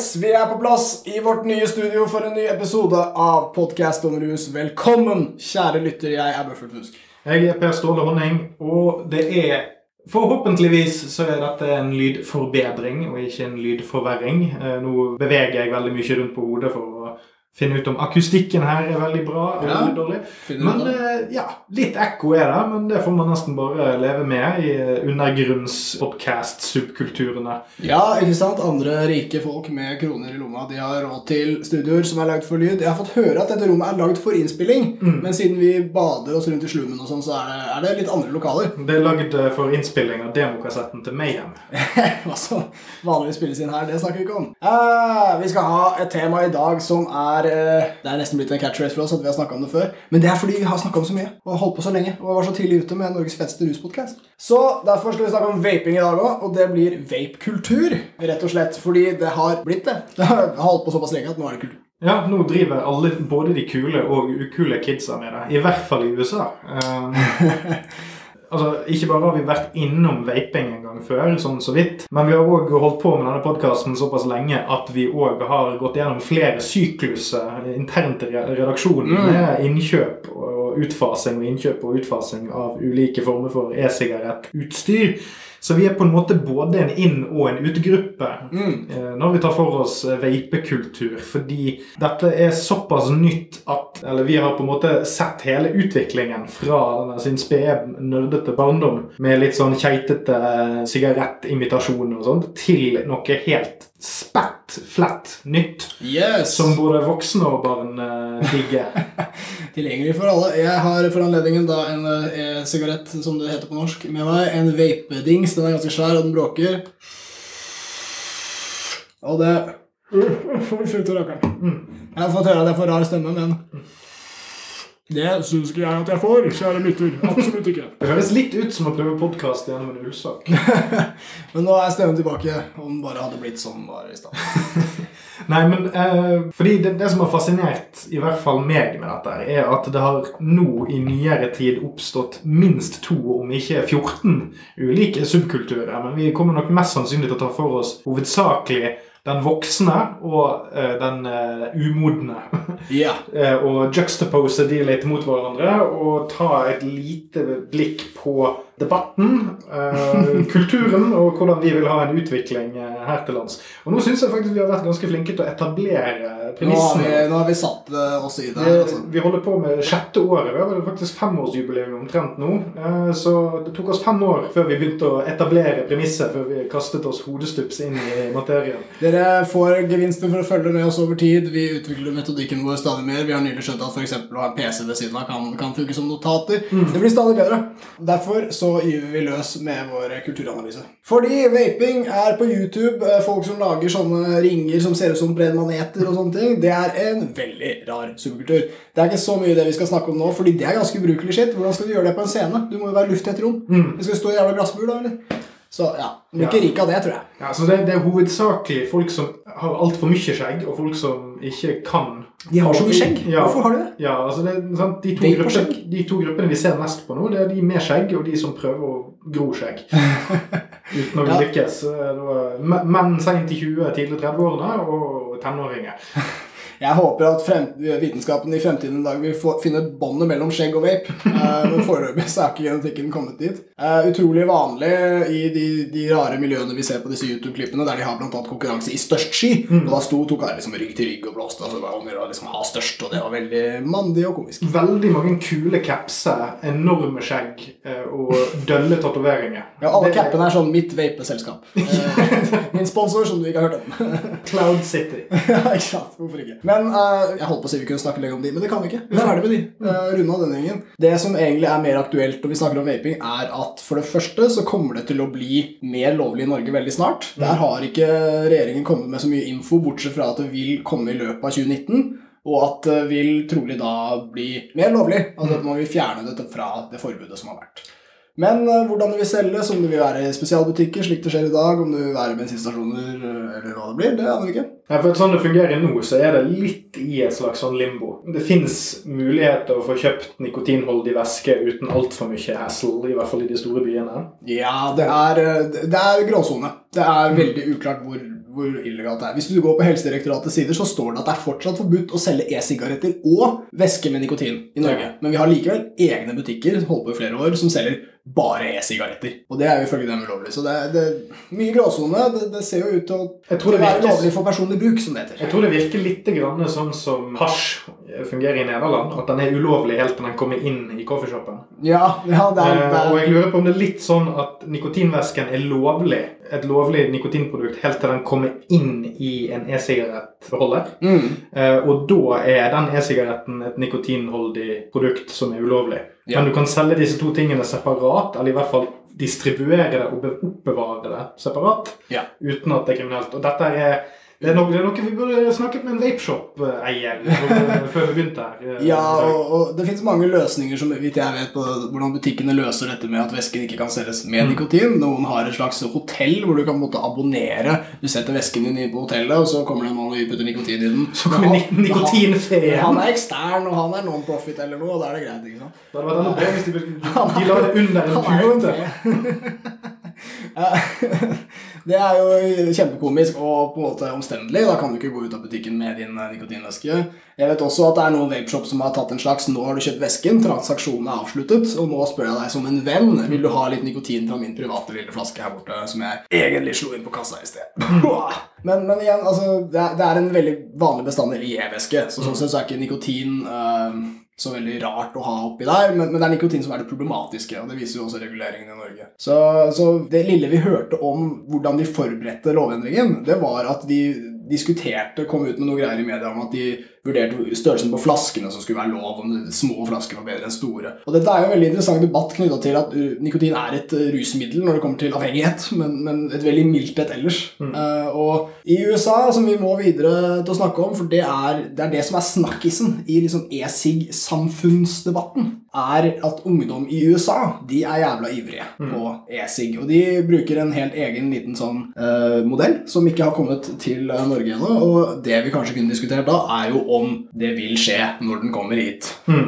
Yes, vi er på plass i vårt nye studio for en ny episode av Podcast om rus. Velkommen, kjære lytter. Jeg er Bøffel Fusk. Jeg er Per Ståle Honning, og det er Forhåpentligvis så er dette en lydforbedring og ikke en lydforverring. Eh, Nå beveger jeg veldig mye rundt på hodet for å finne ut om akustikken her er veldig bra eller Ja. dårlig. Men eh, ja, litt ekko er det, men det får man nesten bare leve med i eh, undergrunnspodkast-subkulturene. Ja, ikke sant? Andre rike folk med kroner i lomma De har råd til studioer som er lagd for lyd. Jeg har fått høre at dette rommet er lagd for innspilling, Mm. men siden vi bader oss rundt i slummen, og sånn, så er det, er det litt andre lokaler. Det er lagd eh, for innspilling av demokassetten til Mayhem. Hva som vanligvis spilles inn her, det snakker vi ikke om. Uh, vi skal ha et tema i dag som er eh, Det er nesten blitt en catchphrase for oss at vi har snakka om det før. Men det er fordi vi har snakka om så mye og holdt på så lenge og var så tidlig ute med Norges feteste ruspodkast. Så derfor skal vi snakke om vaping i dag òg, og det blir vapekultur. Rett og slett fordi det har blitt det. Det har holdt på såpass lenge at nå er det kultur. Ja, nå driver alle, både de kule og ukule kidsa med det. I hvert fall i USA. Um, altså, Ikke bare har vi vært innom vaping en gang før, sånn så vidt, men vi har òg holdt på med denne podkasten såpass lenge at vi òg har gått gjennom flere sykluser internt i re- redaksjonen Mm. med innkjøp og utfasing og innkjøp og utfasing av ulike former for e-sigarettutstyr. Så vi er på en måte både en inn- og en utgruppe Mm. eh, når vi tar for oss vapekultur. Fordi dette er såpass nytt at Eller vi har på en måte sett hele utviklingen fra denne sin spede, nerdete barndom med litt sånn keitete eh, sigarettimitasjoner og sånt, til noe helt spett, flett nytt. Yes! Som både voksne og barn eh, digger. Tilgjengelig for alle. Jeg har for anledningen da en eh, sigarett, som det heter på norsk, med meg. En vapedings. Den er ganske svær, og den bråker. Og det rakkeren. Jeg har fått høre at jeg får rar stemme, men Det syns ikke jeg at jeg får, kjære lytter. Absolutt ikke. Det høres litt ut som å prøve podkast gjennom en ullsak. Men nå er stemmen tilbake, om den bare hadde blitt sånn bare i stad. Nei, men uh, fordi det, det som har fascinert i hvert fall meg med dette, er at det har nå i nyere tid oppstått minst to, om ikke 14, ulike subkulturer. Men vi kommer nok mest sannsynlig til å ta for oss hovedsakelig den voksne og uh, den uh, umodne. yeah. uh, og juxtapose de litt mot hverandre og ta et lite blikk på debatten, eh, kulturen og hvordan vi vil ha en utvikling eh, her til lands. Og nå syns jeg faktisk vi har vært ganske flinke til å etablere Nå vi, premissene. nå har vi satt eh, oss i det. Vi, Altså. vi holder på med sjette året. Vi har vel faktisk femårsjubileum omtrent nå. Eh, Så det tok oss fem år før vi begynte å etablere premisset, før vi kastet oss hodestups inn i materien. Dere får gevinster for å følge med oss over tid. Vi utvikler metodikken vår stadig mer. Vi har nylig skjønt at eksempel å ha en PC ved siden av kan, kan funke som notater. Det blir stadig bedre. Derfor så gyver vi løs med vår kulturanalyse. Fordi vaping er på YouTube. eh, Folk som lager sånne ringer som ser ut som brede maneter og sånne ting. Det er en veldig rar subkultur. Det er ikke så mye det vi skal snakke om nå, fordi det er ganske ubrukelig skitt. Hvordan skal du gjøre det på en scene? Du må jo være luft i et rom. Vi skal stå i jævla glassbur, da, eller? Så ja, blir ikke rik av det, tror jeg. Ja, så det, det er hovedsakelig folk som har altfor mye skjegg, og folk som ikke kan De har så mye skjegg. Ja. Hvorfor har de det? Ja, altså det, sant? De, to Vape og de to gruppene vi ser mest på nå, det er de med skjegg og de som prøver å gro skjegg. Uten å Ja. lykkes. Menn sent i 20-, tidlig 30-årene og tenåringer. Jeg håper at frem, vitenskapen i fremtiden en dag vil få, finne båndet mellom skjegg og vape. Uh, men foreløpig så er ikke genetikken kommet dit. Uh, utrolig vanlig i de, de rare miljøene vi ser på disse YouTube-klippene, der de har blant annet konkurranse i størst ski. Og da sto to karer liksom rygg til rygg og blåste. Og det var det å liksom ha størst, og det var veldig mandig og komisk. Veldig mange kule capser, enorme skjegg eh, og dølle tatoveringer. Ja, alle cappene er sånn mitt vape-selskap. Min sponsor, som du ikke har hørt om. Cloud City. ja, ikke sant? Hvorfor ikke? Men uh, Jeg holdt på å si vi kunne snakke lenge om de, men det kan vi ikke. Vi er ferdig med de. Uh, Runde av denne gjengen. Det som egentlig er mer aktuelt når vi snakker om vaping, er at for det første så kommer det til å bli mer lovlig i Norge veldig snart. Der har ikke regjeringen kommet med så mye info, bortsett fra at det vil komme i løpet av 2019. Og at det vil trolig da bli mer lovlig. Altså at man vil fjerne dette fra det forbudet som har vært. Men eh, hvordan du vil selge, om det vil være i spesialbutikker, slik det skjer i dag, om det vil være bensinstasjoner, eh, eller hva det blir, det aner vi ikke. Ja, for Sånn det fungerer nå, så er det litt i et slags sånn limbo. Det fins muligheter å få kjøpt nikotinholdig væske uten altfor mye hassle, i hvert fall i de store byene. Ja, det er, eh, det er gråsone. Det er veldig uklart hvor, hvor illegalt det er. Hvis du går på Helsedirektoratets sider, så står det at det er fortsatt forbudt å selge e-sigaretter og væske med nikotin i Norge. Men vi har likevel egne butikker holdt på i flere år, som selger bare e-sigaretter. Og det er jo ifølge dem ulovlig. Så det er, det er mye gråsone. Det, det ser jo ut til å Jeg tror det være virker- lovlig for personlig bruk, som det heter. Jeg tror det virker litt grann sånn som hasj fungerer i Nederland. At den er ulovlig helt til den kommer inn i coffeeshopen. Ja, ja det er, det Eh, og jeg lurer på om det er litt sånn at nikotinvæsken er lovlig. Et lovlig nikotinprodukt helt til den kommer inn i en e-sigarettholder. mm, Eh, og da er den e-sigaretten et nikotinholdig produkt som er ulovlig. Men du kan selge disse to tingene separat, eller i hvert fall distribuere det og oppbevare det separat Ja. uten at det er kriminelt. Og dette er det er, noe, det er noe vi burde snakket med en vapeshop-eier før vi begynte her. eh, Ja, og, og det finnes mange løsninger som vidt jeg vet på hvordan butikkene løser dette med at væsken ikke kan selges med Mm. nikotin. Noen har et slags hotell hvor du kan måtte abonnere. Du setter væsken din på hotellet, og så kommer det en mann og putter nikotin i den. Så kommer nikotinferien. han- Han er ekstern, og han er non-profit eller noe, og da er det greit. ikke sant? Det hadde vært enda bedre hvis de, de la det under er en pute. det er jo kjempekomisk og på en måte omstendelig. Da kan du ikke gå ut av butikken med din nikotinveske nikotinvæske. Jeg vet også at det er noen vapeshop som har tatt en slags 'nå har du kjøpt væsken', transaksjonen er avsluttet, og nå spør jeg deg som en venn vil du ha litt nikotin fra min private lille flaske her borte, som jeg egentlig slo inn på kassa i sted. Men, men igjen, altså, det er, det er en veldig vanlig bestanddel i e-væske, så sånn sett så er ikke nikotin eh, så veldig rart å ha oppi der, men, men det er nikotin som er det problematiske, og det viser jo også reguleringen i Norge. Så, så det lille vi hørte om hvordan de forberedte lovendringen, det var at de diskuterte, kom ut med noe greier i media om at de vurderte størrelsen på flaskene som skulle være lov, om små flasker var bedre enn store. Og dette er jo en veldig interessant debatt knytta til at uh, nikotin er et uh, rusmiddel når det kommer til avhengighet, men, men et veldig mildt et ellers. Uh, og i USA, som vi må videre til å snakke om, for det er det, er det som er snakkisen i liksom e-sig-samfunnsdebatten, er at ungdom i USA de er jævla ivrige på e-sig. Og de bruker en helt egen liten sånn uh, modell som ikke har kommet til eh, Norge ennå. Og det vi kanskje kunne diskutert da, er jo om det vil skje når den kommer hit.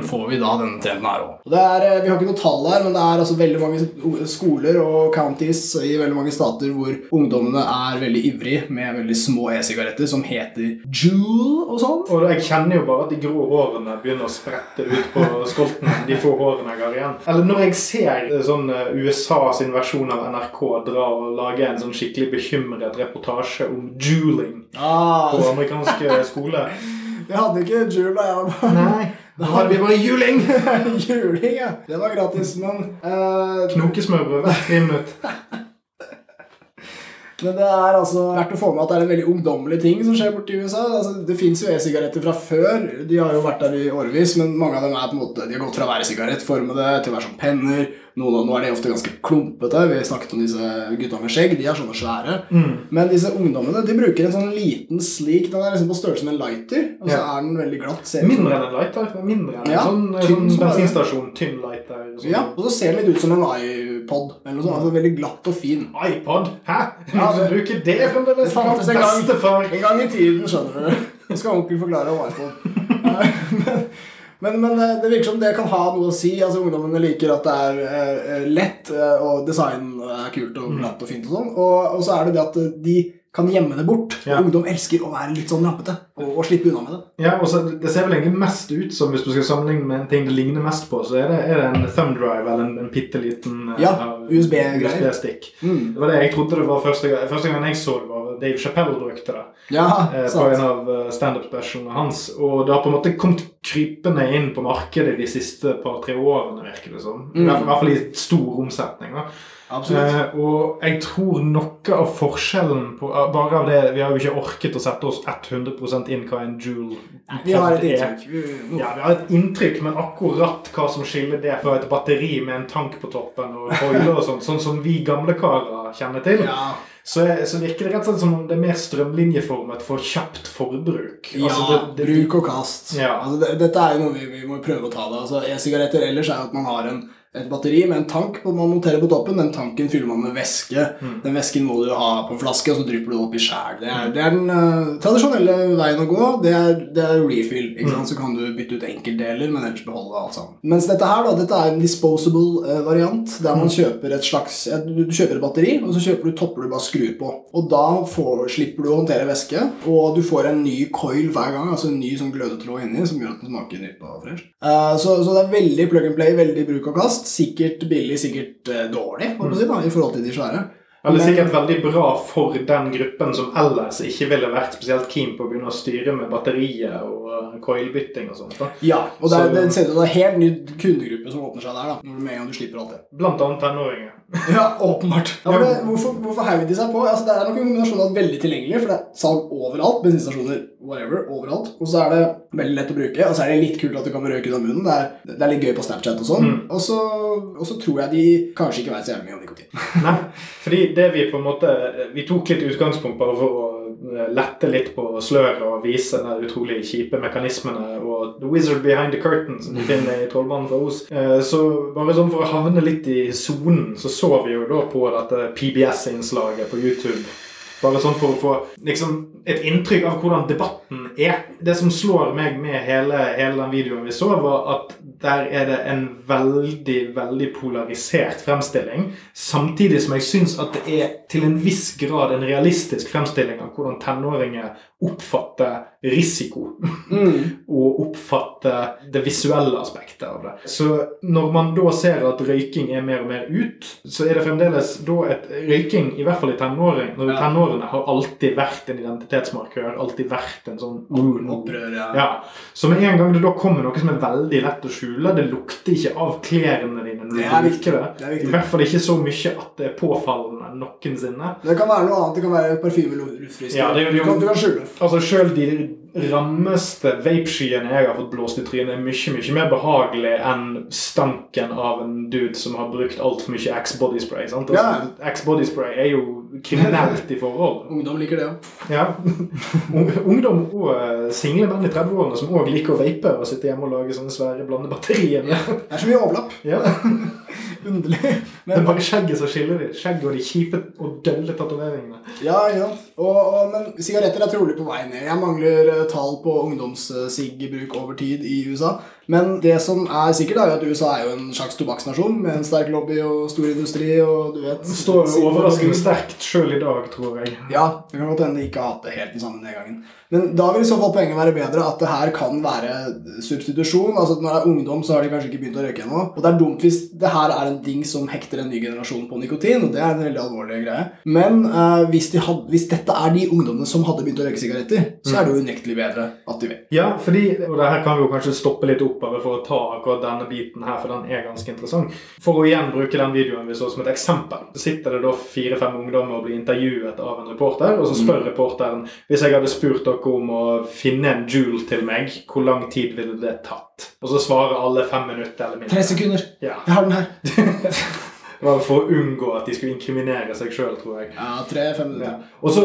Får vi da denne trenden her òg? Vi har ikke noe tall her, men det er altså veldig mange skoler og counties i veldig mange stater hvor ungdommene er veldig ivrige med veldig små e-sigaretter som heter Jewel og sånn. Og jeg kjenner jo bare at de grå hårene begynner å sprette ut på skolten. De få hårene jeg har igjen. Eller når jeg ser eh, sånn eh, USA sin versjon av NRK dra og lage en sånn skikkelig bekymret reportasje om juling Ah, på amerikanske skoler. vi hadde ikke jul da jeg var barn. Nei, da hadde vi bare juling! Juling, ja. Det var gratis, men eh, Knokesmørbrød hvert tre minutter. Men det er altså verdt å få med at det er en veldig ungdommelig ting som skjer borti USA. Altså, det fins jo e-sigaretter fra før. De har jo vært der i årevis, men mange av dem er på en måte, de har gått fra å være sigarettformede til å være som penner. Noen av, nå er de ofte ganske klumpete. Vi snakket om disse gutta med skjegg. De er sånne svære. Men disse ungdommene de bruker en sånn liten slik Den er liksom på størrelse med en lighter, og så Ja. er den veldig glatt. ser Mindre enn en lighter. Mindre enn en Ja, sånn, tynn sånn bensinstasjon. Tynn lighter. Sånn. Ja, og så ser den litt ut som en iPod. Eller noe sånt. Altså, veldig glatt og fin. iPod? Hæ? Ja, du bruker det fremdeles? Det fantes en gang. En i tiden, skjønner du. Nå skal onkel forklare om iPod Men, men, men det virker som det kan ha noe å si. Altså Ungdommene liker at det er uh, lett, uh, og design er kult og glatt og fint. Og sånn og, og så er det det at de kan gjemme det bort. Ja. Ungdom elsker å være litt sånn rampete og, og slippe unna med det. Ja, og så Det ser vel egentlig mest ut som hvis du skal sammenligne med en ting det ligner mest på, så er det, er det en thumb drive eller en, en bitte liten Ja, USB-greier. USB-stikk. Mm. Det var det jeg trodde det var første gang, første gang jeg så det, var Dave Chappelle brukte det. Ja, eh, På en av eh, standup-specialene hans. Og det har på en måte kommet krypende inn på markedet de siste par-tre årene, virker det som. Mm. I hvert fall i stor omsetning. da. Absolutt. Eh, og jeg tror noe av forskjellen på eh, Bare av det Vi har jo ikke orket å sette oss 100 inn hva en Joule Vi har et inntrykk. Ja, vi har et inntrykk, men akkurat hva som skiller det fra et batteri med en tank på toppen og foiler og sånt, sånn som vi gamle karer kjenner til, Ja, så, så virker det rett og slett som om det er mer strømlinjeformet for kjapt forbruk. ja Altså, det- det- bruk og kast. Ja. Altså, det, dette er jo noe vi, vi må prøve å ta det. Altså, E-sigaretter ellers er jo at man har en et batteri med en tank man monterer på toppen. Den tanken fyller man med væske. Mm. Den væsken må du ha på en flaske, og så drypper du opp i sjæl. Det, det er den uh, tradisjonelle veien å gå. Det er, det er refill. Mm. Så kan du bytte ut enkeltdeler, men ellers beholde alt sammen. Mens dette her da, dette er en disposable uh, variant, der Mm. man kjøper et slags du, du kjøper et batteri, og så kjøper du topper du bare skrur på. Og da får, slipper du å håndtere væske, og du får en ny coil hver gang, altså en ny sånn glødetråd inni, som gjør at den smaker nytt og fresh. Uh, så, så det er veldig plug and play, veldig bruk og kast. Sikkert billig, sikkert eh, dårlig, på si, da, i forhold til de svære. Eller Men- sikkert veldig bra for den gruppen som ellers ikke ville vært spesielt keen på å begynne å styre med batteriet og uh, coilbytting og sånt. da. Ja, og det, er, det det er en helt ny kundegruppe som åpner seg der, da, med en gang du slipper alt det. Blant annet tenåringer. Ja, åpenbart. Ja, det, hvorfor hvorfor heiv de seg på? Altså, det er nok en kombinasjon av veldig tilgjengelig, for det er salg overalt. Bensinstasjoner, whatever, overalt. Og så er det veldig lett å bruke, og så er det litt kult at du kan røyke ut av munnen. Det er, det er litt gøy på Snapchat og sånn. Mm. Og, så, tror jeg de kanskje ikke vet så jævlig mye om nikotin. Nei, fordi det vi på en måte Vi tok litt utgangspunkt bare for å eh, lette litt på sløret og vise de utrolig kjipe mekanismene og The Wizard Behind the Curtain som du finner i Trollmannen fra Os. Eh, Så bare sånn for å havne litt i sonen, så så vi jo da på dette PBS-innslaget på YouTube. Bare sånn for å få liksom, et inntrykk av hvordan debatten er. Det som slår meg med hele, hele den videoen vi så, var at der er det en veldig, veldig polarisert fremstilling. Samtidig som jeg syns at det er til en viss grad en realistisk fremstilling av hvordan tenåringer oppfatter risiko. og oppfatter det visuelle aspektet av det. Så når man da ser at røyking er mer og mer ut, så er det fremdeles da et røyking, i hvert fall i tenåring, når Ja. Tenårene har alltid vært en identitetsmarkør, alltid vært en sånn. Opprør, ja. Ja, Så med en gang det da kommer noe som er veldig lett å skjule, det lukter ikke av klærne dine når du Det er viktig. det. Det I hvert fall ikke så mye at det er påfallende noensinne. Det kan være noe annet. Det kan være parfyme eller luftfrisker. Ja, det du kan skjule. Altså selv de rammeste vapeskyen jeg har fått blåst i trynet, er mye mye mer behagelig enn stanken av en dude som har brukt altfor mye X-body spray. sant? Altså, Ja. X-body spray er jo kriminelt i forhold. Ungdom liker det òg. Ja. Ungdom og eh, single menn i 30-årene som òg liker å vape og sitte hjemme og lage sånne svære blandebatterier. med. Det er så mye overlapp. Ja. Underlig. Det er bare skjegget som skiller dem. Skjegget og de kjipe og dølle tatoveringene. Ja, ja. Og, og, men sigaretter er trolig på vei ned. Jeg mangler eh, tall på ungdoms-sigg-bruk over tid i USA. Men det som er sikkert, er jo at USA er jo en slags tobakksnasjon med en sterk lobby og stor industri og du vet står overraskende sterkt sjøl i dag, tror jeg. Ja, det kan godt hende de ikke har hatt det helt den samme nedgangen. Men da vil i så fall poenget være bedre at det her kan være substitusjon. Altså at Når det er ungdom, så har de kanskje ikke begynt å røyke ennå. Og det er dumt hvis det her er en ding som hekter en ny generasjon på nikotin. og Det er en veldig alvorlig greie. Men uh, hvis, de had, hvis dette er de ungdommene som hadde begynt å røyke sigaretter, så er det jo unektelig bedre at de vet. Ja, fordi, og det her kan vi jo kanskje stoppe litt opp over for å ta akkurat denne biten her, for den er ganske interessant. For å igjen bruke den videoen vi så som et eksempel, så sitter det da fire-fem ungdommer og blir intervjuet av en reporter, og så spør reporteren hvis jeg hadde spurt dere om å finne en jule til meg, hvor lang tid ville det tatt? Og så svarer alle fem minutter eller mindre. Tre sekunder. Ja. Jeg har den her. Det var for å unngå at de skulle inkriminere seg sjøl, tror jeg. Ja, tre-fem Ja. Og så,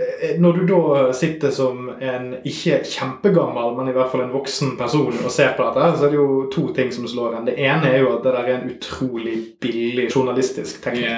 eh, når du da sitter som en ikke kjempegammel, men i hvert fall en voksen person og ser på dette, så er det jo to ting som slår en. Det ene er jo at det der er en utrolig billig journalistisk teknikk.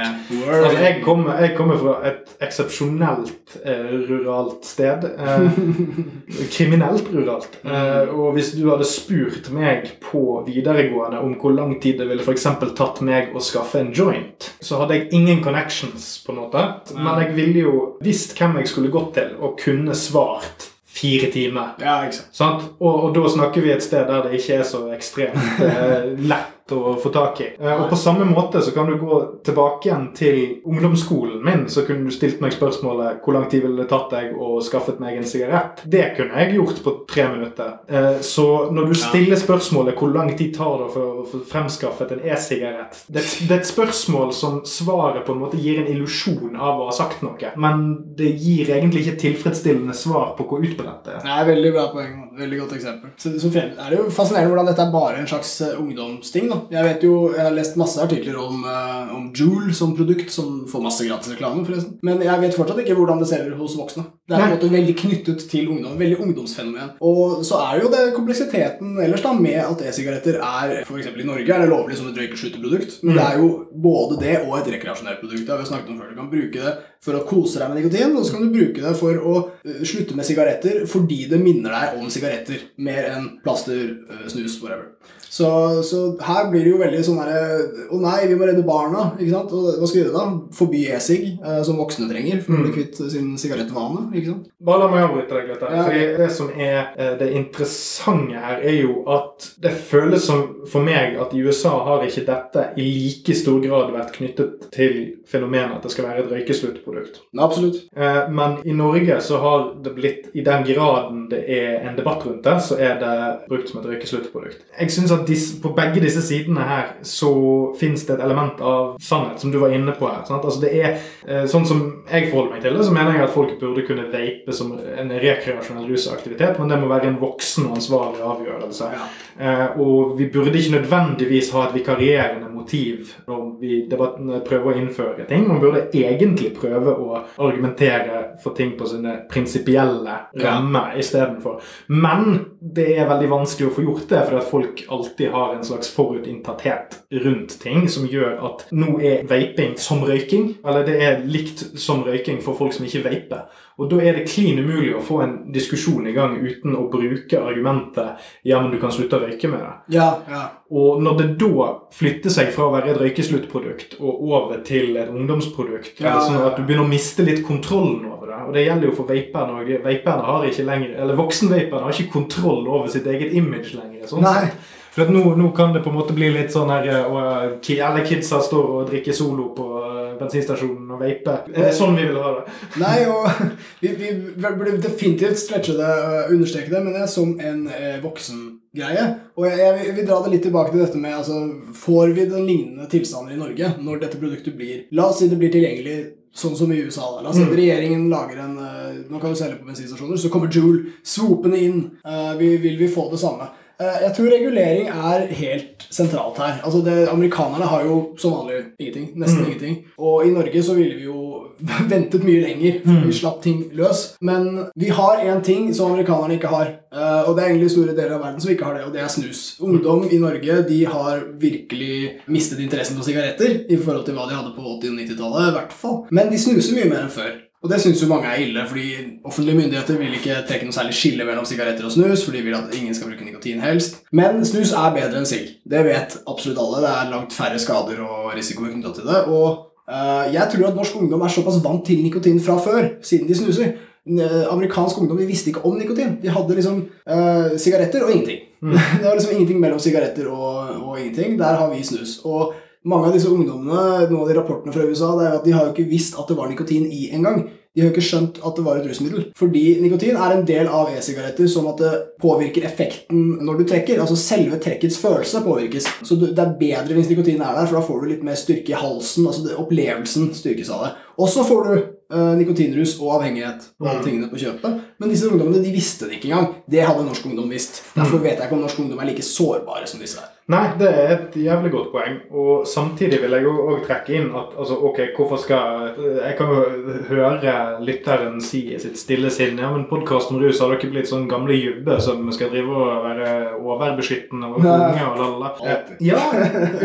Altså, jeg, kommer, jeg kommer fra et eksepsjonelt eh, ruralt sted. Eh, kriminelt ruralt. Eh, og hvis du hadde spurt meg på videregående om hvor lang tid det ville eksempel tatt meg å skaffe en joint, så hadde jeg ingen connections, på en måte. Men jeg ville jo visst hvem jeg skulle gått til, og kunne svart fire timer. Ja, ikke sant. Sant? Og, og da snakker vi et sted der det ikke er så ekstremt eh, lett å få tak i. Eh, og på samme måte så kan du gå tilbake igjen til ungdomsskolen min, så kunne du stilt meg spørsmålet hvor lang tid ville det tatt deg å skaffet meg en sigarett. Det kunne jeg gjort på tre minutter. Eh, så når du stiller spørsmålet hvor lang tid tar det for å få fremskaffet en e-sigarett, det, det er et spørsmål som svaret på en måte gir en illusjon av å ha sagt noe, men det gir egentlig ikke tilfredsstillende svar på hvor utbredt det er. Nei, Veldig bra poeng. Veldig godt eksempel. Så, så er det jo fascinerende hvordan dette er bare en slags eh, ungdomsting. da. Da. Jeg vet jo, jeg har lest masse artikler om, uh, om Joule som produkt, som får masse gratis reklame, forresten. Men jeg vet fortsatt ikke hvordan det selger hos voksne. Det er på en måte veldig knyttet til ungdom. Veldig ungdomsfenomen. Og så er jo det kompleksiteten ellers da med at e-sigaretter er f.eks. i Norge er det lovlig som et røykeslutteprodukt. men Mm. det er jo både det og et rekreasjonelt produkt. Det har vi snakket om før. Du kan bruke det for å kose deg med nikotin, og så kan du bruke det for å uh, slutte med sigaretter fordi det minner deg om sigaretter mer enn plaster, uh, snus, whatever. Så, så her blir det jo veldig sånn herre Å nei, vi må redde barna. ikke sant? Og hva skal vi gjøre da? Forby e-sig, eh, som voksne trenger for å bli Mm. kvitt sin sigarettvane. ikke sant? Bare la meg avbryte deg litt. der. Ja. Fordi Det som er eh, det interessante her, er jo at det føles som for meg at i USA har ikke dette i like stor grad vært knyttet til fenomenet at det skal være et røykesluttprodukt. Absolutt. Eh, Men i Norge så har det blitt, i den graden det er en debatt rundt det, så er det brukt som et røykesluttprodukt. Jeg synes at disse, på begge disse sidene her så finnes det et element av sannhet, som du var inne på her. Altså det er, eh, Sånn som jeg forholder meg til det, så mener jeg at folk burde kunne vape som en rekreasjonell rusaktivitet, men det må være en voksen og ansvarlig avgjørelse. Ja. Eh, og vi burde ikke nødvendigvis ha et vikarierende motiv når vi prøver å innføre ting. Man burde egentlig prøve å argumentere for ting på sine prinsipielle rammer istedenfor. Men det er veldig vanskelig å få gjort det, fordi at folk alltid har en slags forutinntatthet rundt ting som gjør at nå er vaping som røyking, eller det er likt som røyking for folk som ikke vaper. Og da er det klin umulig å få en diskusjon i gang uten å bruke argumentet ja, men du kan slutte å røyke med det. Ja, ja. Og når det da flytter seg fra å være et røykesluttprodukt og over til et ungdomsprodukt, Ja, sånn at du begynner å miste litt kontrollen over det. Og det gjelder jo for vaperne òg. Vaperne har ikke lenger, eller voksenvaperne har ikke kontroll over sitt eget image lenger. Sånn Nei. sett. For nå, nå kan det på en måte bli litt sånn her eh, og, Alle kidsa står og drikker Solo på eh, bensinstasjonen og vaper. Er det sånn vi vil ha det? Nei, og vi, vi burde definitivt stretche det understreke det, men det er som en eh, voksengreie. Og jeg, jeg vil- dra det litt tilbake til dette med altså, Får vi den lignende tilstander i Norge når dette produktet blir La oss si det blir tilgjengelig sånn som i USA. da. La oss si Mm. regjeringen lager en eh, Nå kan du selge på bensinstasjoner, så kommer Joule svopende inn. Uh, vi, vil vi få det samme? Eh, jeg tror regulering er helt sentralt her. Altså det, Amerikanerne har jo som vanlig ingenting. Nesten Mm. ingenting. Og i Norge så ville vi jo ventet mye lenger. Mm. Vi slapp ting løs. Men vi har én ting som amerikanerne ikke har. eh, og det er egentlig store deler av verden som ikke har det, og det er snus. Ungdom i Norge de har virkelig mistet interessen for sigaretter i forhold til hva de hadde på 80- og 90-tallet. i hvert fall. Men de snuser mye mer enn før. Og det syns jo mange er ille, fordi offentlige myndigheter vil ikke trekke noe særlig skille mellom sigaretter og snus, for de vil at ingen skal bruke nikotin helst. Men snus er bedre enn sigg. Det vet absolutt alle. Det er langt færre skader og risikoer knytta til det. Og uh, jeg tror at norsk ungdom er såpass vant til nikotin fra før, siden de snuser. Eh, Amerikansk ungdom de visste ikke om nikotin. De hadde liksom eh, sigaretter og ingenting. det var liksom ingenting mellom sigaretter og, og ingenting. Der har vi snus. Og mange av disse ungdommene, noen av de rapportene fra USA, det er jo at de har jo ikke visst at det var nikotin i engang. De har jo ikke skjønt at det var et rusmiddel. Fordi nikotin er en del av e-sigaretter som at det påvirker effekten når du trekker. Altså selve trekkets følelse påvirkes. Så det er bedre hvis nikotin er der, for da får du litt mer styrke i halsen. altså Opplevelsen styrkes av det. Og så får du eh, nikotinrus og avhengighet og alle Mm. tingene på kjøpet. Men disse ungdommene de visste det ikke engang. Det hadde norsk ungdom visst. Derfor vet jeg ikke om norsk ungdom er like sårbare som disse er. Nei, det er et jævlig godt poeng. Og samtidig vil jeg òg trekke inn at altså, ok, hvorfor skal Jeg kan jo høre lytteren si i sitt stille sinn ja, men podkast om rus har dere blitt sånn gamle jubbe som skal drive og være overbeskyttende og unge og lalala. Ja,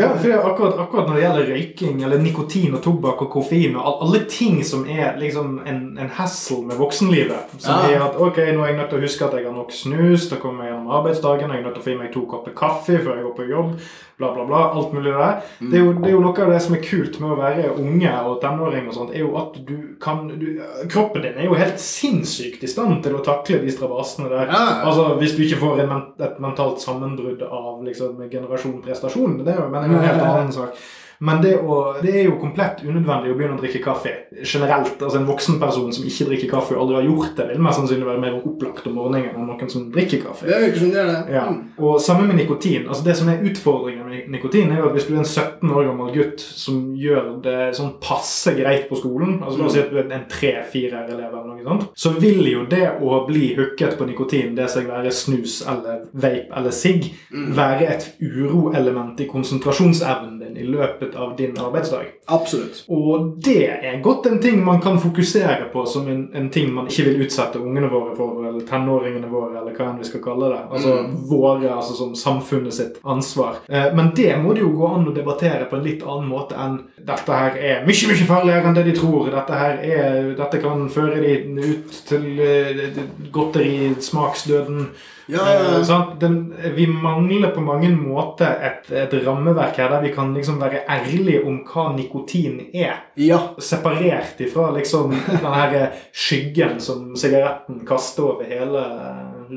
ja, for akkurat, akkurat når det gjelder røyking eller nikotin og tobakk og koffein og alle ting som er liksom en, en hassle med voksenlivet, som Ja. er at ok, nå er jeg nødt til å huske at jeg har nok snus, da kommer jeg gjennom arbeidsdagen, jeg er nødt til å få i meg to kopper kaffe før jeg går på jobb, bla, bla, bla. Alt mulig der. Det, er jo, det er jo noe av det som er kult med å være unge og tenåring og sånt, er jo at du kan du, Kroppen din er jo helt sinnssykt i stand til å takle de strabasene der. Ja. Altså, Hvis du ikke får en, et mentalt sammenbrudd av liksom, generasjon prestasjon, det er jo men det er en helt annen sak. Men det, å, det er jo komplett unødvendig å begynne å drikke kaffe generelt. altså En voksen person som ikke drikker kaffe og aldri har gjort det, vil mest sannsynlig være mer opplagt om morgenen enn noen som drikker kaffe. Det virker som det er det. Ja, Mm. og Samme med nikotin. altså Det som er utfordringen med nikotin, er jo at hvis du er en 17 år gammel gutt som gjør det sånn passe greit på skolen, altså la oss si at du er en 3-4-elev eller noe sånt, så vil jo det å bli hooket på nikotin, det seg være snus eller vape eller sigg, være et uroelement i konsentrasjonsevnen din i løpet av din arbeidsdag. Absolutt. Og det er godt en ting man kan fokusere på som en, en ting man ikke vil utsette ungene våre for, eller tenåringene våre, eller hva enn vi skal kalle det. Altså våre, altså som samfunnet sitt ansvar. Eh, men det må det jo gå an å debattere på en litt annen måte enn dette her er mye, mye farligere enn det de tror. Dette her er, dette kan føre de ut til eh, godteri, smaksdøden. Ja, ja. Eh. Den, vi mangler på mange måter et, et rammeverk her der vi kan liksom være ærlige om hva nikotin er. Ja. Separert ifra liksom den her skyggen som sigaretten kaster over hele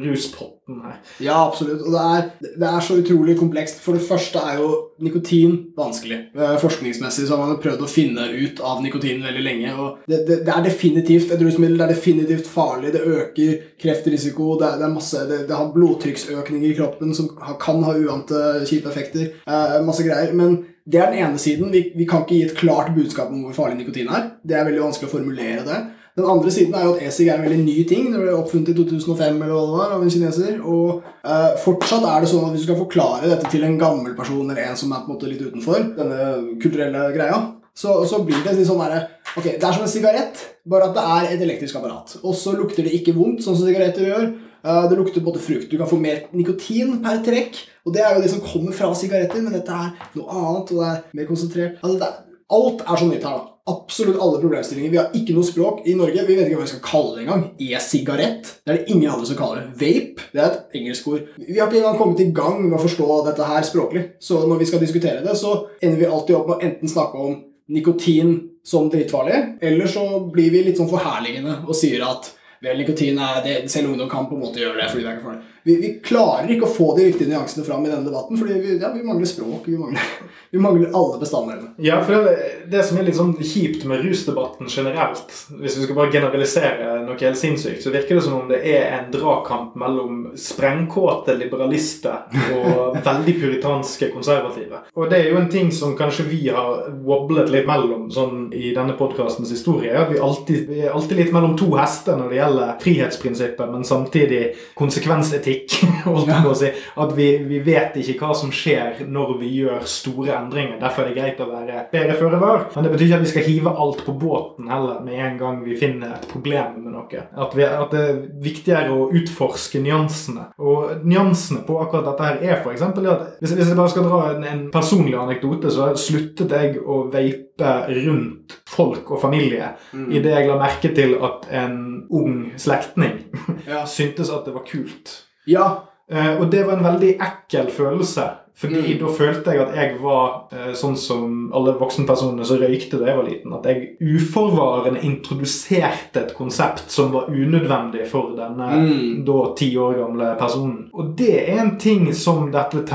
ruspotten her. Ja, absolutt. Og det er, det er så utrolig komplekst. For det første er jo nikotin vanskelig. Eh, Forskningsmessig så har man prøvd å finne ut av nikotin veldig lenge. og Det, det, det er definitivt et rusmiddel. Det er definitivt farlig. Det øker kreftrisiko. Det er, masse, det, har blodtrykksøkninger i kroppen som kan ha uante kjipe effekter. Eh, masse greier. Men det er den ene siden. Vi, vi kan ikke gi et klart budskap om hvor farlig nikotin er. Det er veldig vanskelig å formulere det. Den andre siden er jo at e-sig er en veldig ny ting. Det ble oppfunnet i 2005 eller hva det var, av en kineser. Og eh, fortsatt er det sånn at hvis du skal forklare dette til en gammel person eller en som er på en måte litt utenfor denne kulturelle greia, så, så blir det litt sånn derre Ok, det er som en sigarett, bare at det er et elektrisk apparat. Og så lukter det ikke vondt, sånn som sigaretter gjør. Eh, Det lukter både frukt. Du kan få mer nikotin per trekk. Og det er jo det som kommer fra sigaretter, men dette er noe annet, og det er mer konsentrert. Altså, er, alt er så nytt her, da. Absolutt alle problemstillinger. Vi har ikke noe språk i Norge. Vi vet ikke hva vi skal kalle det engang. E-sigarett. Det er det ingen andre som kaller det. Vape. Det er et engelsk ord. Vi har ikke engang kommet i gang med å forstå dette her språklig. Så når vi skal diskutere det, så ender vi alltid opp med å enten snakke om nikotin som drittfarlig, eller så blir vi litt sånn forherligende og sier at vel, nikotin er det, selv ungdom kan på en måte gjøre det fordi det er ikke farlig. Vi, vi klarer ikke å få de riktige nyansene fram i denne debatten, fordi vi, ja, vi mangler språk. Vi mangler, vi mangler alle bestanddelene. Ja, for det, det som er litt sånn kjipt med rusdebatten generelt, hvis vi skal bare generalisere noe helt sinnssykt, så virker det som om det er en dragkamp mellom sprengkåte liberalister og veldig puritanske konservative. Og det er jo en ting som kanskje vi har wobblet litt mellom sånn i denne podkastens historie. At vi, alltid, vi er alltid litt mellom to hester når det gjelder frihetsprinsippet, men samtidig konsekvensetikk. holdt jeg på å si. At vi, vi vet ikke hva som skjer når vi gjør store endringer. Derfor er det greit å være bedre føre var. Men det betyr ikke at vi skal hive alt på båten heller med en gang vi finner et problem med noe. At, vi, at det er viktigere å utforske nyansene. Og nyansene på akkurat dette her er f.eks. at hvis, hvis jeg bare skal dra en, en personlig anekdote, så sluttet jeg å veipe rundt folk og familie idet jeg la merke til at en ung slektning Ja. syntes at det var kult. Ja. Eh, og det var en veldig ekkel følelse. Fordi Mm. da følte jeg at jeg var eh, sånn som alle voksenpersonene som røykte da jeg var liten. At jeg uforvarende introduserte et konsept som var unødvendig for denne Mm. da ti år gamle personen. Og det er en ting som denne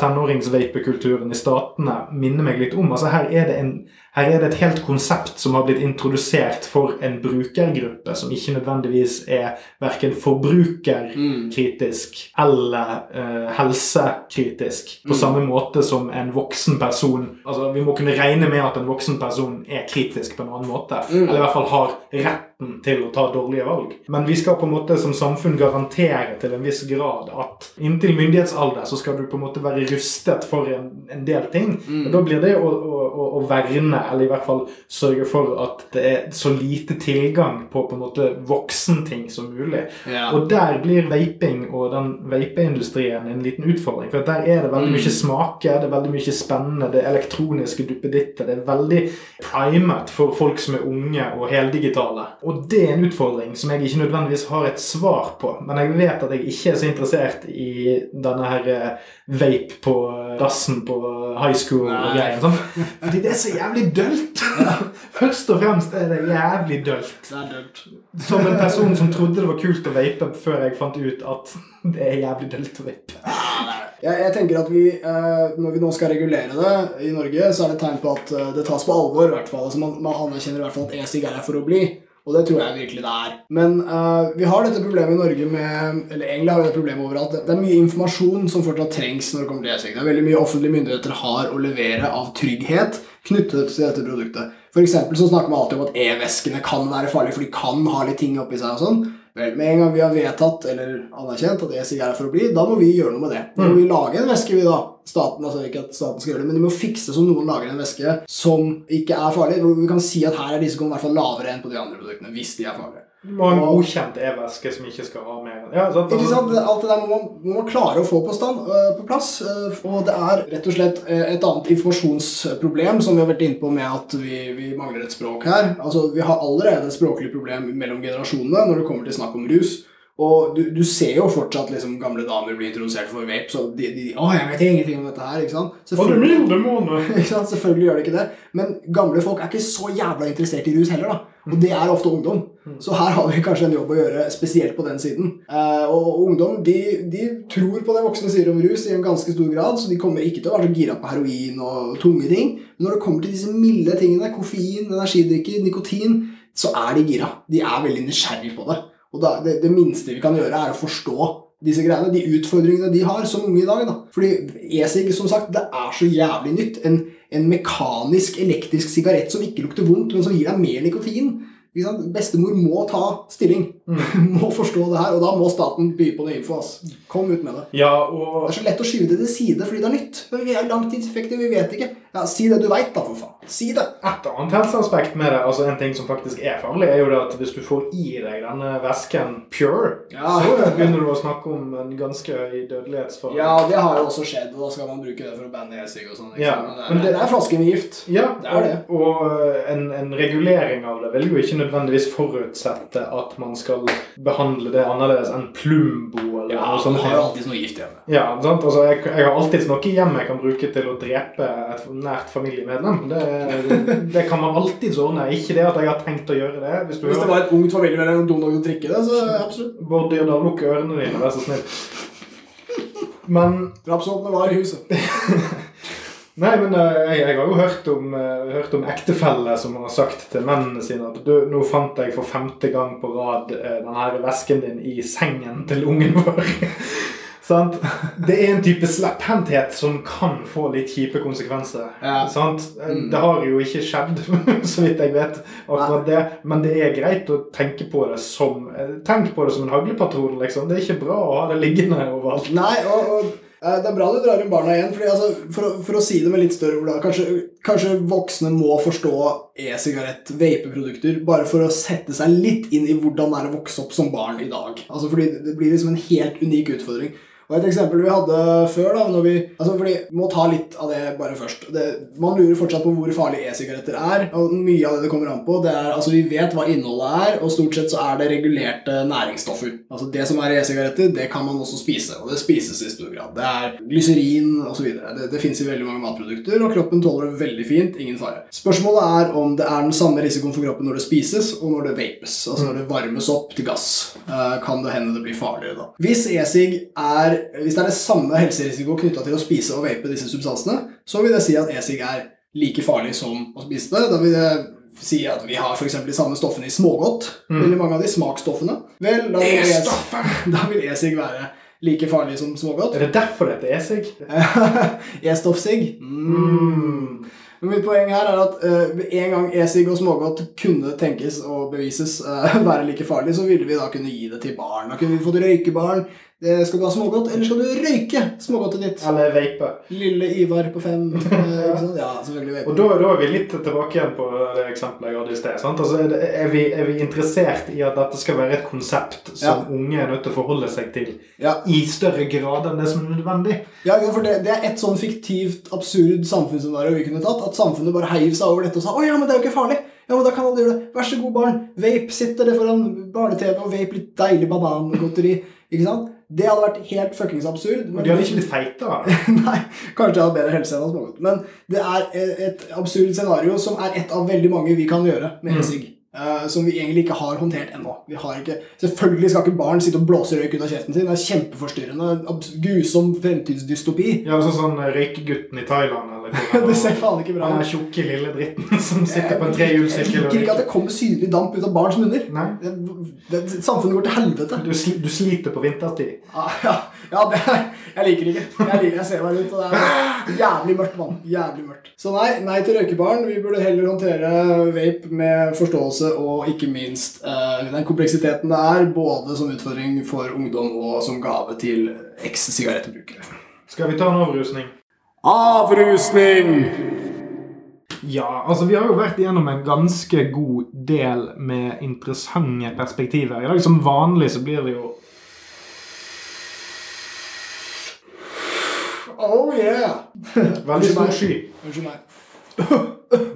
tenåringsvapekulturen i statene minner meg litt om. Altså her er det en her er det et helt konsept som har blitt introdusert for en brukergruppe som ikke nødvendigvis er verken forbrukerkritisk eller eh, helsekritisk. På Mm. samme måte som en voksen person Altså Vi må kunne regne med at en voksen person er kritisk på en annen måte. Mm. Eller i hvert fall har retten til å ta dårlige valg. Men vi skal på en måte som samfunn garantere til en viss grad at inntil myndighetsalder så skal du på en måte være rustet for en, en del ting. Mm. Da blir det å, å, å, verne, eller i hvert fall sørge for at det er så lite tilgang på på en måte voksenting som mulig. Ja. Og der blir vaping og den vapeindustrien en liten utfordring. For der er det veldig Mm. mye smaker, det er veldig mye spennende, det er elektroniske duppeditter. Det er veldig primet for folk som er unge og heldigitale. Og det er en utfordring som jeg ikke nødvendigvis har et svar på. Men jeg vet at jeg ikke er så interessert i denne her eh, vape på dassen på high school og greier. Sånn. Fordi det er så jævlig dølt. Først og fremst er det jævlig dølt. Det er dølt. Som en person som trodde det var kult å vape før jeg fant ut at det er jævlig dølt å vape. Jeg, jeg tenker at vi, eh, Når vi nå skal regulere det i Norge, så er det et tegn på at eh, det tas på alvor. i hvert fall. Altså man, man anerkjenner i hvert fall at e-sig er her for å bli. Og det tror jeg virkelig det er. Men uh, vi har dette problemet i Norge med Eller egentlig har vi det problemet overalt. Det er mye informasjon som fortsatt trengs når det kommer til e-sigg. Det er veldig mye offentlige myndigheter har å levere av trygghet knyttet til dette produktet. For så snakker man alltid om at e-veskene kan være farlige, for de kan ha litt ting oppi seg og sånn. Vel, Med en gang vi har vedtatt eller anerkjent at e-sigg er for å bli, da må vi gjøre noe med det. Da må vi lage en væske, vi da. Staten, altså Ikke at staten skal gjøre det, men de må fikse så noen lager en væske som ikke er farlig. Vi kan si at her er risikoen i hvert fall lavere enn på de andre produktene. hvis de er farlige. Du må ha en godkjent e-væske som ikke skal ha mer ja, sant? Ikke sant? Alt det der må man, må man klare å få på, stand, øh, på plass. øh, og det er rett og slett øh, et annet informasjonsproblem som vi har vært inne på med at vi, vi mangler et språk her. Altså, Vi har allerede et språklig problem mellom generasjonene når det kommer til snakk om rus. Og du, du ser jo fortsatt liksom gamle damer bli introdusert for vape, så de, de Å, jeg vet ingenting om dette her, ikke sant? Selvfølgelig, det måne! Ikke sant? Selvfølgelig gjør det ikke det. Men gamle folk er ikke så jævla interessert i rus heller, da. Og det er ofte ungdom. Så her har vi kanskje en jobb å gjøre, spesielt på den siden. Eh, og ungdom de, de tror på det voksne sier om rus i en ganske stor grad, så de kommer ikke til å være så gira på heroin og tunge ting. Men når det kommer til disse milde tingene, koffein, energidrikker, nikotin, så er de gira. De er veldig nysgjerrige på det. Og da, det, det minste vi kan gjøre, er å forstå disse greiene, de utfordringene de har som unge i dag. da. Fordi e-sig, som sagt, det er så jævlig nytt. En, en mekanisk, elektrisk sigarett som ikke lukter vondt, men som gir deg mer nikotin. Bestemor må ta stilling. må forstå det her, og da må staten by på det info. ass. Kom ut med det. Ja, og Det er så lett å skyve det til side fordi det er nytt. Vi er langtidseffektive, vi vet ikke. Ja, Si det du veit, da, for faen. Si det. Et annet helseaspekt med det, altså en ting som faktisk er farlig, er jo det at hvis du får i deg denne væsken pure, Ja. så begynner du å snakke om en ganske høy dødelighetsfare. Ja, det har jo også skjedd, og da skal man bruke det for å banne e-sig og sånn. Ja. Men det, men er, det er flasker med gift. Ja, Det er det. Og, og en, en regulering av det vil jo ikke nødvendigvis forutsette at man skal behandle det annerledes enn Plumbo eller Ja, noe sånt. har alltid noe gift hjemme. Ja, sant? Altså, jeg, jeg har alltid noe hjemme jeg kan bruke til å drepe et nært familiemedlem. Det, det kan man alltids ordne. Ikke det at jeg har tenkt å gjøre det. Hvis du Hvis det var et ungt familiemedlem og dum nok til å drikke det, så absolutt. Bård Dyrdal, lukk ørene dine, vær så snill. Men Drapsvåpenet var i huset. Nei, men eh, jeg, jeg har jo hørt om, uh, hørt om ektefeller som har sagt til mennene sine at du, nå fant jeg for femte gang på rad uh, den her vesken din i sengen til ungen vår. sant? Det er en type slepphendthet som kan få litt kjipe konsekvenser. Ja. Sant? Eh, Mm. Det har jo ikke skjedd, så vidt jeg vet, akkurat det. Men det er greit å tenke på det som eh, Tenk på det som en haglepatron, liksom. Det er ikke bra å ha det liggende overalt. Nei, og, og eh, det er bra du drar inn barna igjen. Fordi, altså, for, for å si det med litt større ord da, kanskje, kanskje voksne må forstå e-sigarett, vapeprodukter, bare for å sette seg litt inn i hvordan det er å vokse opp som barn i dag. Altså, fordi det blir liksom en helt unik utfordring. Og Et eksempel vi hadde før da, når vi, altså fordi, må ta litt av det bare først. Det, man lurer fortsatt på hvor farlig e-sigaretter er. og Mye av det det kommer an på, det er, altså vi vet hva innholdet er, og stort sett så er det regulerte næringsstoffer. Altså Det som er e-sigaretter, det kan man også spise, og det spises i stor grad. Det er glyserin osv. Det, det fins i veldig mange matprodukter, og kroppen tåler det veldig fint. Ingen fare. Spørsmålet er om det er den samme risikoen for kroppen når det spises, og når det vapes. Altså når det varmes opp til gass. Eh, kan det hende det blir farligere da. Hvis e-sig er Hvis det er det samme helserisiko knytta til å spise og vape disse substansene, så vil det si at e-sig er like farlig som å spise det. Da vil det si at vi har eksempel de samme stoffene i smågodt. Veldig mange av de smaksstoffene. Vel, da vil e- e-sig være like farlig som smågodt. Er det derfor det heter e-sig? E-stoffsig. Mm. Men mitt poeng her er at uh, en gang e-sig og smågodt kunne tenkes og bevises uh, være like farlig, så ville vi da kunne gi det til barn. Da kunne vi fått røykebarn. Eh, skal du ha smågodt, eller skal du røyke smågodtet ditt? Eller vape? Lille Ivar på fem. eh? Ja, selvfølgelig. Og vape. da, da er vi litt tilbake igjen på det eksempelet jeg hadde i sted. Sant? Altså, er, vi, er vi interessert i at dette skal være et konsept som unge er nødt til å forholde seg til Ja. i større grad enn det som er nødvendig? Ja, for det, det er et sånn fiktivt, absurd samfunnsscenario vi kunne tatt. At samfunnet bare heiv seg over dette og sa 'Å ja, men det er jo ikke farlig'. Ja, men da kan alle gjøre det. Vær så god, barn. Vape. Sitt dere foran barne-TV og vape litt deilig banangodteri. Ikke sant? Det hadde vært helt fuckings absurd. Men de hadde ikke blitt feitere. Nei, kanskje jeg hadde bedre helse enn smågodt. Men det er et absurd scenario som er et av veldig mange vi kan gjøre med Mm. e-sig. eh, som vi egentlig ikke har håndtert ennå. Vi har ikke, selvfølgelig skal ikke barn sitte og blåse røyk ut av kjeften sin. Det er kjempeforstyrrende. Grusom fremtidsdystopi. Ja, altså sånn Røykegutten i Thailand eller Det ser faen ikke bra Han ut. er tjukk lille dritten som sitter på en Jeg liker ikke at det kommer synlig damp ut av barns munner. Nei, Det, det, samfunnet går til helvete. du, sli, du sliter på vinterstid. Ja, ja, ja det er, jeg liker det ikke. Jeg, liker, jeg ser meg rundt, og det er jævlig mørkt, mann. Jævlig mørkt. Så nei, nei til røykebarn. Vi burde heller håndtere vape med forståelse og ikke minst uh, den kompleksiteten det er, både som utfordring for ungdom og som gave til eks-sigarettbrukere. Skal vi ta en avrusning? Avrusning! Ja, altså vi har jo vært igjennom en ganske god del med interessante perspektiver. I dag som vanlig så blir det jo Oh yeah! veldig stor sky. Unnskyld meg.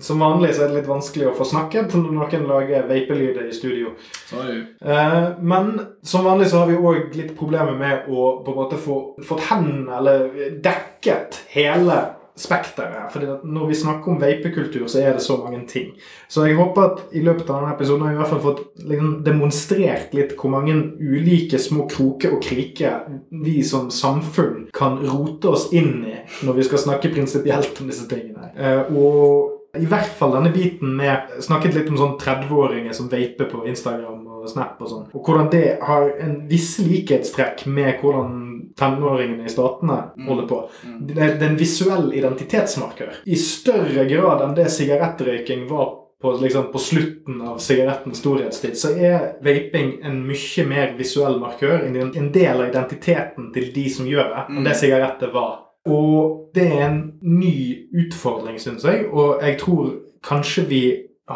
Som vanlig så er det litt vanskelig å få snakket når noen lager vapelyder i studio. Sorry. Eh, men som vanlig så har vi òg litt problemer med å på en måte få fått hendene eller dekket hele spekteret. Fordi at når vi snakker om vapekultur, så er det så mange ting. Så jeg håper at i løpet av denne episoden har vi i hvert fall fått liksom, demonstrert litt hvor mange ulike små kroker og kriker vi som samfunn kan rote oss inn i når vi skal snakke prinsipielt om disse tingene. Eh, og i hvert fall denne biten med Snakket litt om sånn 30-åringer som vaper på Instagram og Snap og sånn. Og hvordan det har en viss likhetstrekk med hvordan tenåringene i statene holder på. Det er det er en visuell identitetsmarkør. I større grad enn det sigarettrøyking var på, liksom, på slutten av sigarettens storhetstid, så er vaping en mye mer visuell markør. En en del av identiteten til de som gjør det, enn det sigaretter var. Og det er en ny utfordring, syns jeg. Og jeg tror kanskje vi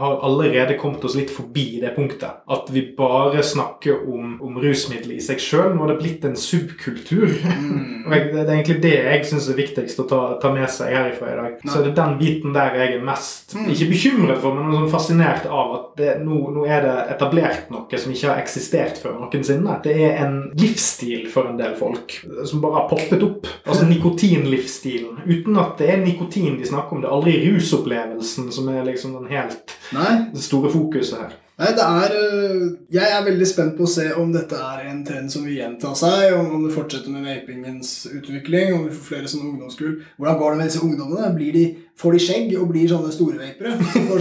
har allerede kommet oss litt forbi det punktet. At vi bare snakker om, om rusmidler i seg sjøl. Nå har det blitt en subkultur. Og det er egentlig det jeg syns er viktigst å ta, ta med seg herifra i dag. Så er det den biten der jeg er mest ikke bekymret for, men sånn fascinert av at det, nå, nå er det etablert noe som ikke har eksistert før noensinne. Det er en livsstil for en del folk som bare har poppet opp. Altså nikotinlivsstilen. Uten at det er nikotin de snakker om. Det er aldri rusopplevelsen som er liksom den helt Nei, det store fokuset her. Nei, det er øh, Jeg er veldig spent på å se om dette er en trend som vil gjenta seg, om, om det fortsetter med vapingens utvikling, om vi får flere sånne ungdomskull. Hvordan går det med disse ungdommene? Blir de, får de skjegg og blir sånne store vapere?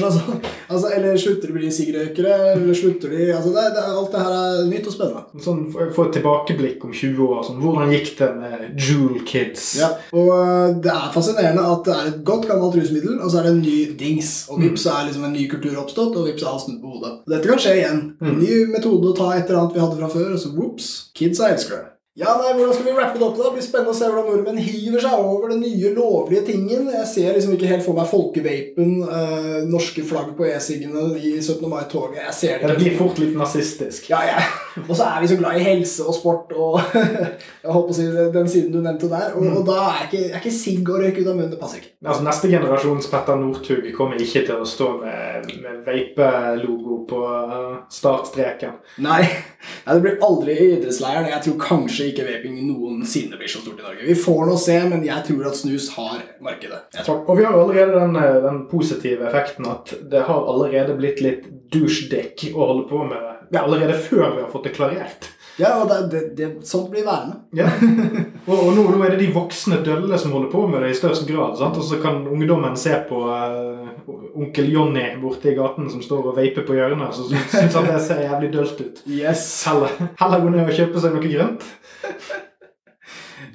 Sånn, altså, eller slutter de å bli siggrøykere? Eller slutter de altså, det, det, Alt det her er nytt og spennende. Sånn, Få et tilbakeblikk om 20 år. Sånn, hvordan gikk det med Jewel Kids? Ja, og øh, det er fascinerende at det er et godt gammelt rusmiddel, og så er det en ny dings. Og vips så er liksom en ny kultur oppstått, og vips er alt snudd på hodet. Dette kan skje igjen. En ny metode å ta et eller annet vi hadde fra før, og så whoops, er elsker det. Ja, nei, Hvordan skal vi rappe det opp? da? Det blir spennende å se hvordan nordmenn hiver seg over den nye lovlige tingen. Jeg ser liksom ikke helt for meg folkevapen, eh, norske flagg på e-siggene i 17. mai-toget. Jeg ser det Det blir fort litt nazistisk. Ja, ja. Og så er vi så glad i helse og sport og jeg håper å si den siden du nevnte der. Og, og da er ikke, er ikke sigg og røyk ut av munnen. Det passer ikke. Altså, Neste generasjons Petter Northug kommer ikke til å stå med, med vape-logo på uh, startstreken. Nei, nei, det blir aldri i idrettsleiren. Jeg tror kanskje ikke vaping noensinne blir så stort i Norge. Vi får nå se, men jeg tror at snus har markedet. Og vi har allerede den, eh, den positive effekten at det har allerede blitt litt douchedick å holde på med det. Allerede før vi har fått det klarert. Ja, og det, det, det, sånt blir værende. Ja. og og nå, nå er det de voksne dølle som holder på med det i størst grad. Sant? Og så kan ungdommen se på uh, onkel Jonny borte i gaten som står og vaper på hjørnet, og så syns han det ser jævlig dølt ut. Yes. Heller, heller gå ned og kjøpe seg noe grønt.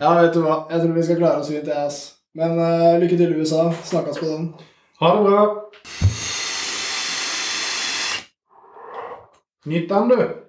Ja, vet du hva. Jeg tror vi skal klare oss fint, jeg, ass. Men uh, lykke til, i USA. Snakkes på den. Ha det bra. Nytt den, du.